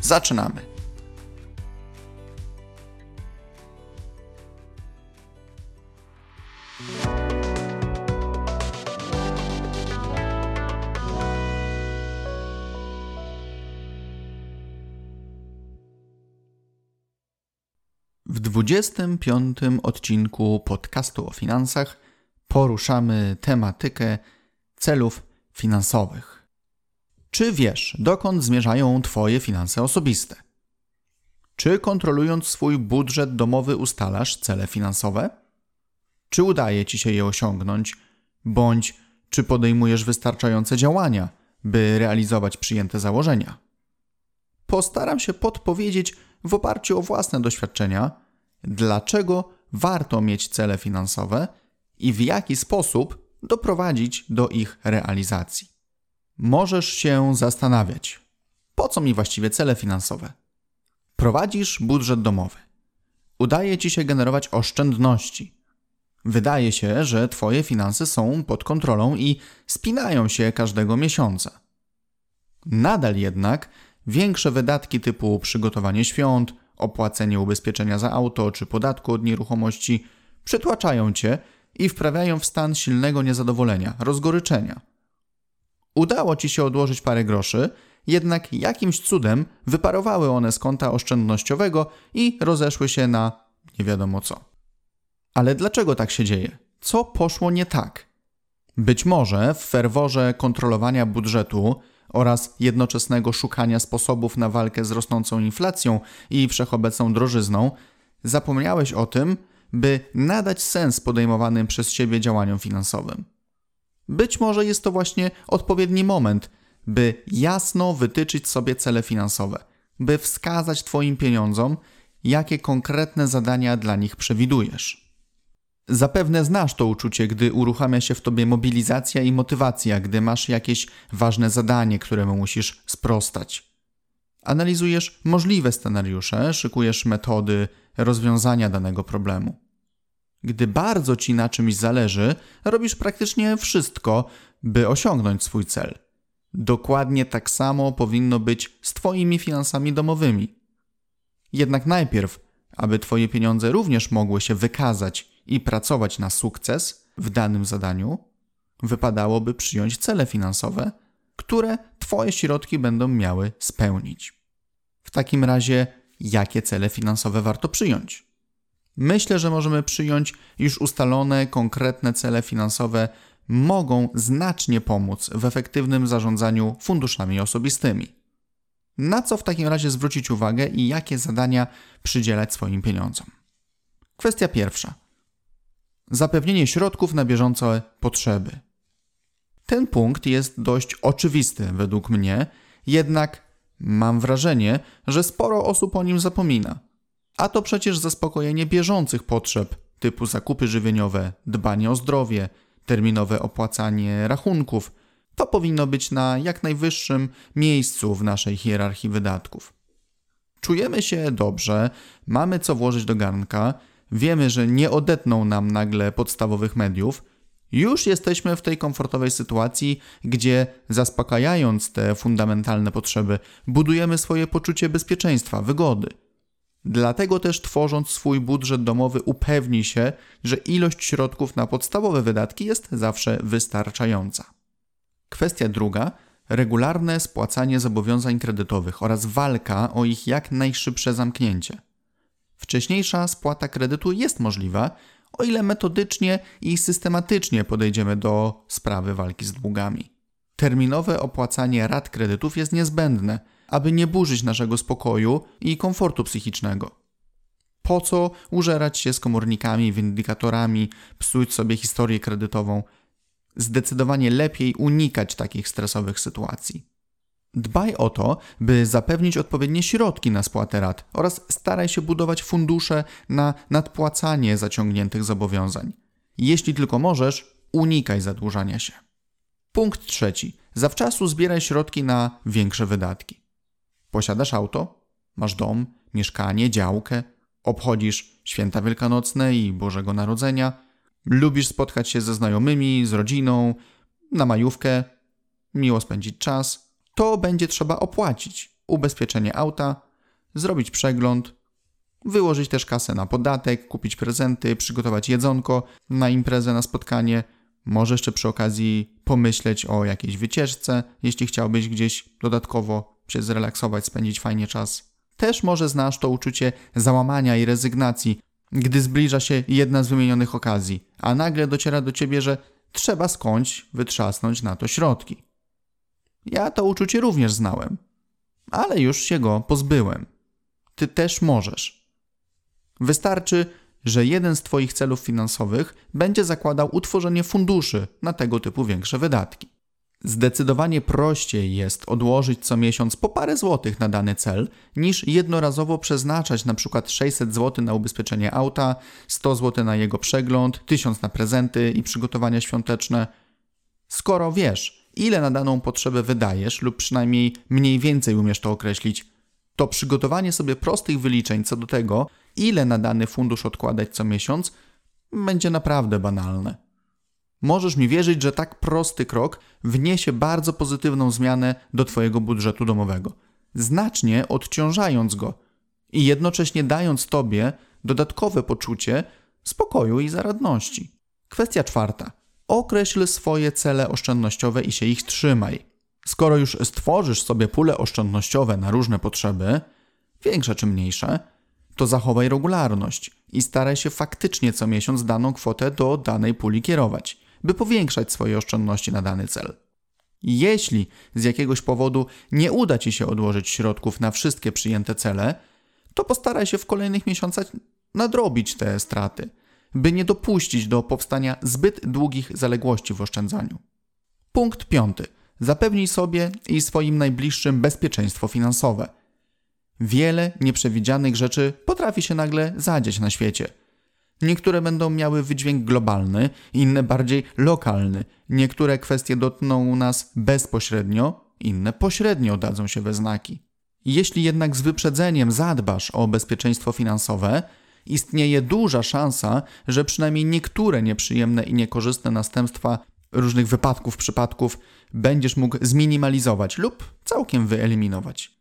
Zaczynamy. W 25 odcinku podcastu o finansach poruszamy tematykę celów finansowych. Czy wiesz, dokąd zmierzają Twoje finanse osobiste? Czy kontrolując swój budżet domowy ustalasz cele finansowe? Czy udaje Ci się je osiągnąć, bądź czy podejmujesz wystarczające działania, by realizować przyjęte założenia? Postaram się podpowiedzieć w oparciu o własne doświadczenia, dlaczego warto mieć cele finansowe i w jaki sposób doprowadzić do ich realizacji. Możesz się zastanawiać, po co mi właściwie cele finansowe? Prowadzisz budżet domowy. Udaje ci się generować oszczędności. Wydaje się, że twoje finanse są pod kontrolą i spinają się każdego miesiąca. Nadal jednak większe wydatki typu przygotowanie świąt, opłacenie ubezpieczenia za auto czy podatku od nieruchomości przytłaczają cię i wprawiają w stan silnego niezadowolenia, rozgoryczenia. Udało ci się odłożyć parę groszy, jednak jakimś cudem wyparowały one z konta oszczędnościowego i rozeszły się na nie wiadomo co. Ale dlaczego tak się dzieje? Co poszło nie tak? Być może w ferworze kontrolowania budżetu oraz jednoczesnego szukania sposobów na walkę z rosnącą inflacją i wszechobecną drożyzną, zapomniałeś o tym, by nadać sens podejmowanym przez siebie działaniom finansowym. Być może jest to właśnie odpowiedni moment, by jasno wytyczyć sobie cele finansowe, by wskazać Twoim pieniądzom, jakie konkretne zadania dla nich przewidujesz. Zapewne znasz to uczucie, gdy uruchamia się w tobie mobilizacja i motywacja, gdy masz jakieś ważne zadanie, któremu musisz sprostać. Analizujesz możliwe scenariusze, szykujesz metody rozwiązania danego problemu. Gdy bardzo ci na czymś zależy, robisz praktycznie wszystko, by osiągnąć swój cel. Dokładnie tak samo powinno być z Twoimi finansami domowymi. Jednak najpierw, aby Twoje pieniądze również mogły się wykazać i pracować na sukces w danym zadaniu, wypadałoby przyjąć cele finansowe, które Twoje środki będą miały spełnić. W takim razie, jakie cele finansowe warto przyjąć? Myślę, że możemy przyjąć, iż ustalone, konkretne cele finansowe mogą znacznie pomóc w efektywnym zarządzaniu funduszami osobistymi. Na co w takim razie zwrócić uwagę i jakie zadania przydzielać swoim pieniądzom? Kwestia pierwsza zapewnienie środków na bieżące potrzeby. Ten punkt jest dość oczywisty według mnie, jednak mam wrażenie, że sporo osób o nim zapomina. A to przecież zaspokojenie bieżących potrzeb, typu zakupy żywieniowe, dbanie o zdrowie, terminowe opłacanie rachunków, to powinno być na jak najwyższym miejscu w naszej hierarchii wydatków. Czujemy się dobrze, mamy co włożyć do garnka, wiemy, że nie odetną nam nagle podstawowych mediów, już jesteśmy w tej komfortowej sytuacji, gdzie zaspokajając te fundamentalne potrzeby, budujemy swoje poczucie bezpieczeństwa, wygody. Dlatego też tworząc swój budżet domowy, upewnij się, że ilość środków na podstawowe wydatki jest zawsze wystarczająca. Kwestia druga regularne spłacanie zobowiązań kredytowych oraz walka o ich jak najszybsze zamknięcie. Wcześniejsza spłata kredytu jest możliwa, o ile metodycznie i systematycznie podejdziemy do sprawy walki z długami. Terminowe opłacanie rat kredytów jest niezbędne, aby nie burzyć naszego spokoju i komfortu psychicznego. Po co użerać się z komornikami, windykatorami, psuć sobie historię kredytową? Zdecydowanie lepiej unikać takich stresowych sytuacji. Dbaj o to, by zapewnić odpowiednie środki na spłatę rat oraz staraj się budować fundusze na nadpłacanie zaciągniętych zobowiązań. Jeśli tylko możesz, unikaj zadłużania się. Punkt trzeci. Zawczasu zbieraj środki na większe wydatki. Posiadasz auto? Masz dom, mieszkanie, działkę? Obchodzisz święta wielkanocne i Bożego Narodzenia? Lubisz spotkać się ze znajomymi, z rodziną, na majówkę, miło spędzić czas? To będzie trzeba opłacić. Ubezpieczenie auta, zrobić przegląd, wyłożyć też kasę na podatek, kupić prezenty, przygotować jedzonko na imprezę, na spotkanie – może jeszcze przy okazji pomyśleć o jakiejś wycieczce, jeśli chciałbyś gdzieś dodatkowo się zrelaksować, spędzić fajnie czas. Też może znasz to uczucie załamania i rezygnacji, gdy zbliża się jedna z wymienionych okazji, a nagle dociera do ciebie, że trzeba skądś wytrzasnąć na to środki. Ja to uczucie również znałem, ale już się go pozbyłem. Ty też możesz. Wystarczy, że jeden z Twoich celów finansowych będzie zakładał utworzenie funduszy na tego typu większe wydatki. Zdecydowanie prościej jest odłożyć co miesiąc po parę złotych na dany cel, niż jednorazowo przeznaczać np. 600 zł na ubezpieczenie auta, 100 zł na jego przegląd, 1000 na prezenty i przygotowania świąteczne. Skoro wiesz, ile na daną potrzebę wydajesz, lub przynajmniej mniej więcej umiesz to określić, to przygotowanie sobie prostych wyliczeń co do tego, ile na dany fundusz odkładać co miesiąc, będzie naprawdę banalne. Możesz mi wierzyć, że tak prosty krok wniesie bardzo pozytywną zmianę do Twojego budżetu domowego, znacznie odciążając go i jednocześnie dając Tobie dodatkowe poczucie spokoju i zaradności. Kwestia czwarta. Określ swoje cele oszczędnościowe i się ich trzymaj. Skoro już stworzysz sobie pule oszczędnościowe na różne potrzeby, większe czy mniejsze, to zachowaj regularność i staraj się faktycznie co miesiąc daną kwotę do danej puli kierować, by powiększać swoje oszczędności na dany cel. Jeśli z jakiegoś powodu nie uda Ci się odłożyć środków na wszystkie przyjęte cele, to postaraj się w kolejnych miesiącach nadrobić te straty, by nie dopuścić do powstania zbyt długich zaległości w oszczędzaniu. Punkt piąty. Zapewnij sobie i swoim najbliższym bezpieczeństwo finansowe – Wiele nieprzewidzianych rzeczy potrafi się nagle zadzieć na świecie. Niektóre będą miały wydźwięk globalny, inne bardziej lokalny. Niektóre kwestie dotkną nas bezpośrednio, inne pośrednio dadzą się we znaki. Jeśli jednak z wyprzedzeniem zadbasz o bezpieczeństwo finansowe, istnieje duża szansa, że przynajmniej niektóre nieprzyjemne i niekorzystne następstwa różnych wypadków, przypadków będziesz mógł zminimalizować lub całkiem wyeliminować.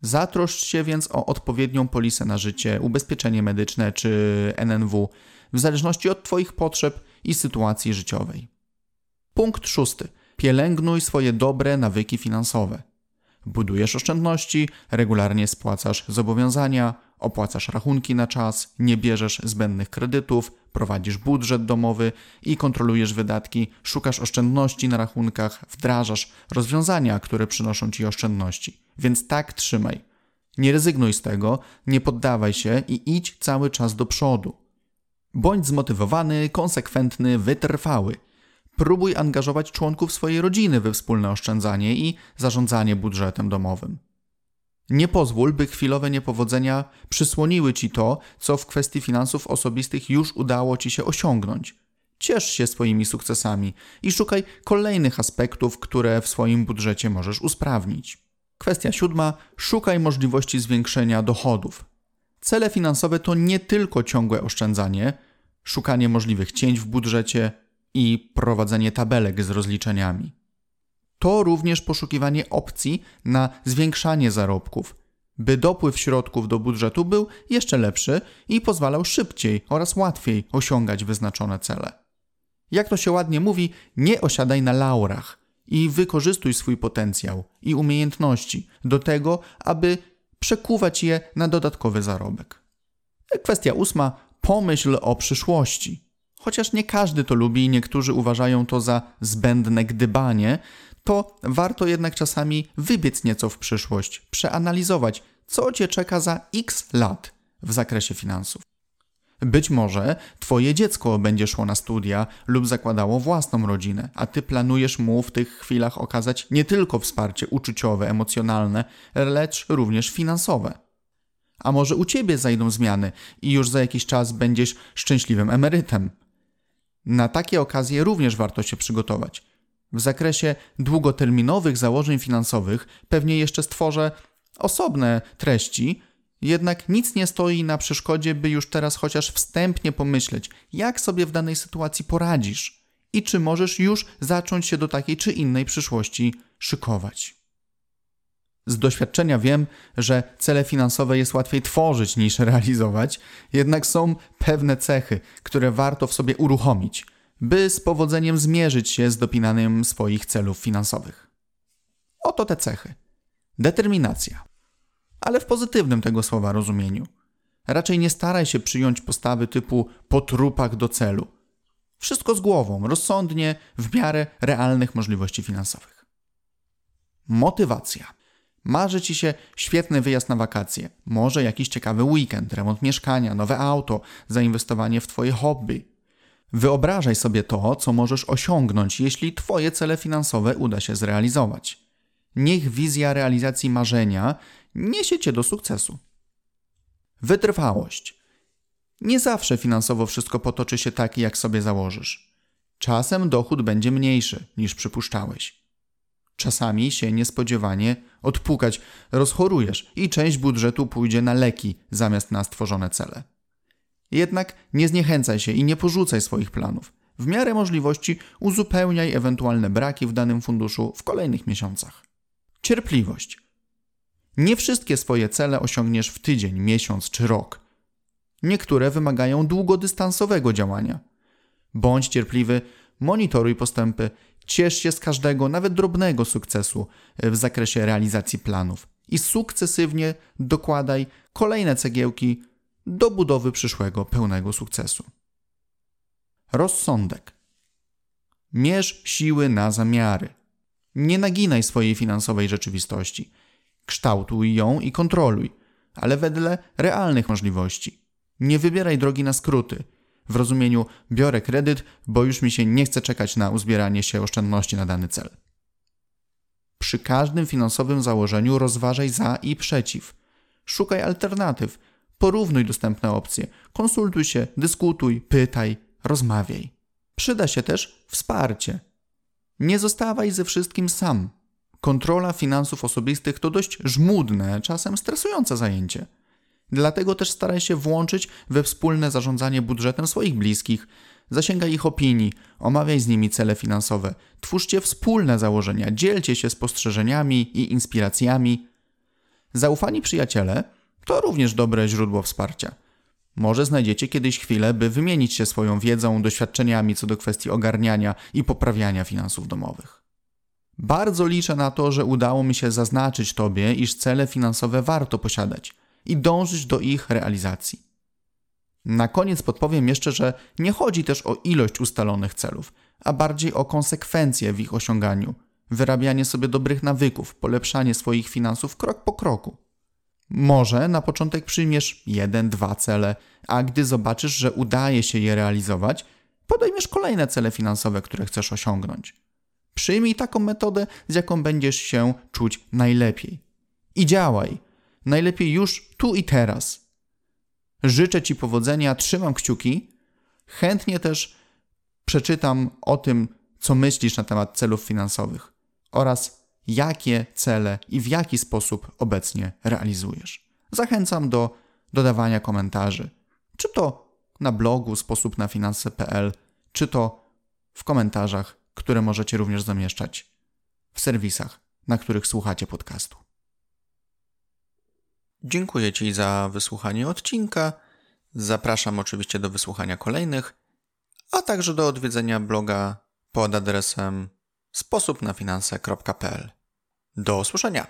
Zatroszcz się więc o odpowiednią polisę na życie, ubezpieczenie medyczne czy NNW, w zależności od Twoich potrzeb i sytuacji życiowej. Punkt szósty. Pielęgnuj swoje dobre nawyki finansowe. Budujesz oszczędności, regularnie spłacasz zobowiązania, opłacasz rachunki na czas, nie bierzesz zbędnych kredytów, prowadzisz budżet domowy i kontrolujesz wydatki, szukasz oszczędności na rachunkach, wdrażasz rozwiązania, które przynoszą ci oszczędności. Więc tak trzymaj. Nie rezygnuj z tego, nie poddawaj się i idź cały czas do przodu. Bądź zmotywowany, konsekwentny, wytrwały. Próbuj angażować członków swojej rodziny we wspólne oszczędzanie i zarządzanie budżetem domowym. Nie pozwól, by chwilowe niepowodzenia przysłoniły ci to, co w kwestii finansów osobistych już udało ci się osiągnąć. Ciesz się swoimi sukcesami i szukaj kolejnych aspektów, które w swoim budżecie możesz usprawnić. Kwestia siódma: szukaj możliwości zwiększenia dochodów. Cele finansowe to nie tylko ciągłe oszczędzanie, szukanie możliwych cięć w budżecie i prowadzenie tabelek z rozliczeniami to również poszukiwanie opcji na zwiększanie zarobków, by dopływ środków do budżetu był jeszcze lepszy i pozwalał szybciej oraz łatwiej osiągać wyznaczone cele. Jak to się ładnie mówi, nie osiadaj na laurach i wykorzystuj swój potencjał i umiejętności do tego, aby przekuwać je na dodatkowy zarobek. Kwestia ósma: pomyśl o przyszłości. Chociaż nie każdy to lubi i niektórzy uważają to za zbędne gdybanie, to warto jednak czasami wybiec nieco w przyszłość, przeanalizować, co Cię czeka za x lat w zakresie finansów. Być może twoje dziecko będzie szło na studia lub zakładało własną rodzinę, a ty planujesz mu w tych chwilach okazać nie tylko wsparcie uczuciowe, emocjonalne, lecz również finansowe. A może u ciebie zajdą zmiany i już za jakiś czas będziesz szczęśliwym emerytem. Na takie okazje również warto się przygotować. W zakresie długoterminowych założeń finansowych pewnie jeszcze stworzę osobne treści, jednak nic nie stoi na przeszkodzie, by już teraz chociaż wstępnie pomyśleć, jak sobie w danej sytuacji poradzisz i czy możesz już zacząć się do takiej czy innej przyszłości szykować. Z doświadczenia wiem, że cele finansowe jest łatwiej tworzyć niż realizować, jednak są pewne cechy, które warto w sobie uruchomić, by z powodzeniem zmierzyć się z dopinaniem swoich celów finansowych. Oto te cechy: determinacja, ale w pozytywnym tego słowa rozumieniu. Raczej nie staraj się przyjąć postawy typu po trupach do celu. Wszystko z głową, rozsądnie, w miarę realnych możliwości finansowych. Motywacja. Marzy ci się świetny wyjazd na wakacje, może jakiś ciekawy weekend, remont mieszkania, nowe auto, zainwestowanie w twoje hobby. Wyobrażaj sobie to, co możesz osiągnąć, jeśli twoje cele finansowe uda się zrealizować. Niech wizja realizacji marzenia niesie cię do sukcesu. Wytrwałość. Nie zawsze finansowo wszystko potoczy się tak, jak sobie założysz. Czasem dochód będzie mniejszy niż przypuszczałeś. Czasami się niespodziewanie odpukać, rozchorujesz i część budżetu pójdzie na leki zamiast na stworzone cele. Jednak nie zniechęcaj się i nie porzucaj swoich planów. W miarę możliwości uzupełniaj ewentualne braki w danym funduszu w kolejnych miesiącach. Cierpliwość. Nie wszystkie swoje cele osiągniesz w tydzień, miesiąc czy rok. Niektóre wymagają długodystansowego działania. Bądź cierpliwy, monitoruj postępy, ciesz się z każdego, nawet drobnego sukcesu w zakresie realizacji planów i sukcesywnie dokładaj kolejne cegiełki do budowy przyszłego pełnego sukcesu. Rozsądek. Mierz siły na zamiary. Nie naginaj swojej finansowej rzeczywistości. Kształtuj ją i kontroluj, ale wedle realnych możliwości. Nie wybieraj drogi na skróty. W rozumieniu biorę kredyt, bo już mi się nie chce czekać na uzbieranie się oszczędności na dany cel. Przy każdym finansowym założeniu rozważaj za i przeciw. Szukaj alternatyw, porównuj dostępne opcje, konsultuj się, dyskutuj, pytaj, rozmawiaj. Przyda się też wsparcie. Nie zostawaj ze wszystkim sam. Kontrola finansów osobistych to dość żmudne, czasem stresujące zajęcie. Dlatego też staraj się włączyć we wspólne zarządzanie budżetem swoich bliskich, zasięgaj ich opinii, omawiaj z nimi cele finansowe, twórzcie wspólne założenia, dzielcie się spostrzeżeniami i inspiracjami. Zaufani przyjaciele to również dobre źródło wsparcia. Może znajdziecie kiedyś chwilę, by wymienić się swoją wiedzą, doświadczeniami co do kwestii ogarniania i poprawiania finansów domowych. Bardzo liczę na to, że udało mi się zaznaczyć Tobie, iż cele finansowe warto posiadać i dążyć do ich realizacji. Na koniec podpowiem jeszcze, że nie chodzi też o ilość ustalonych celów, a bardziej o konsekwencje w ich osiąganiu, wyrabianie sobie dobrych nawyków, polepszanie swoich finansów krok po kroku. Może na początek przyjmiesz jeden, dwa cele, a gdy zobaczysz, że udaje się je realizować, podejmiesz kolejne cele finansowe, które chcesz osiągnąć. Przyjmij taką metodę, z jaką będziesz się czuć najlepiej. I działaj. Najlepiej już tu i teraz. Życzę Ci powodzenia, trzymam kciuki. Chętnie też przeczytam o tym, co myślisz na temat celów finansowych oraz jakie cele i w jaki sposób obecnie realizujesz. Zachęcam do dodawania komentarzy, czy to na blogu sposób na finanse.pl, czy to w komentarzach, które możecie również zamieszczać w serwisach, na których słuchacie podcastu. Dziękuję Ci za wysłuchanie odcinka. Zapraszam oczywiście do wysłuchania kolejnych, a także do odwiedzenia bloga pod adresem sposobnafinanse.pl. Do usłyszenia!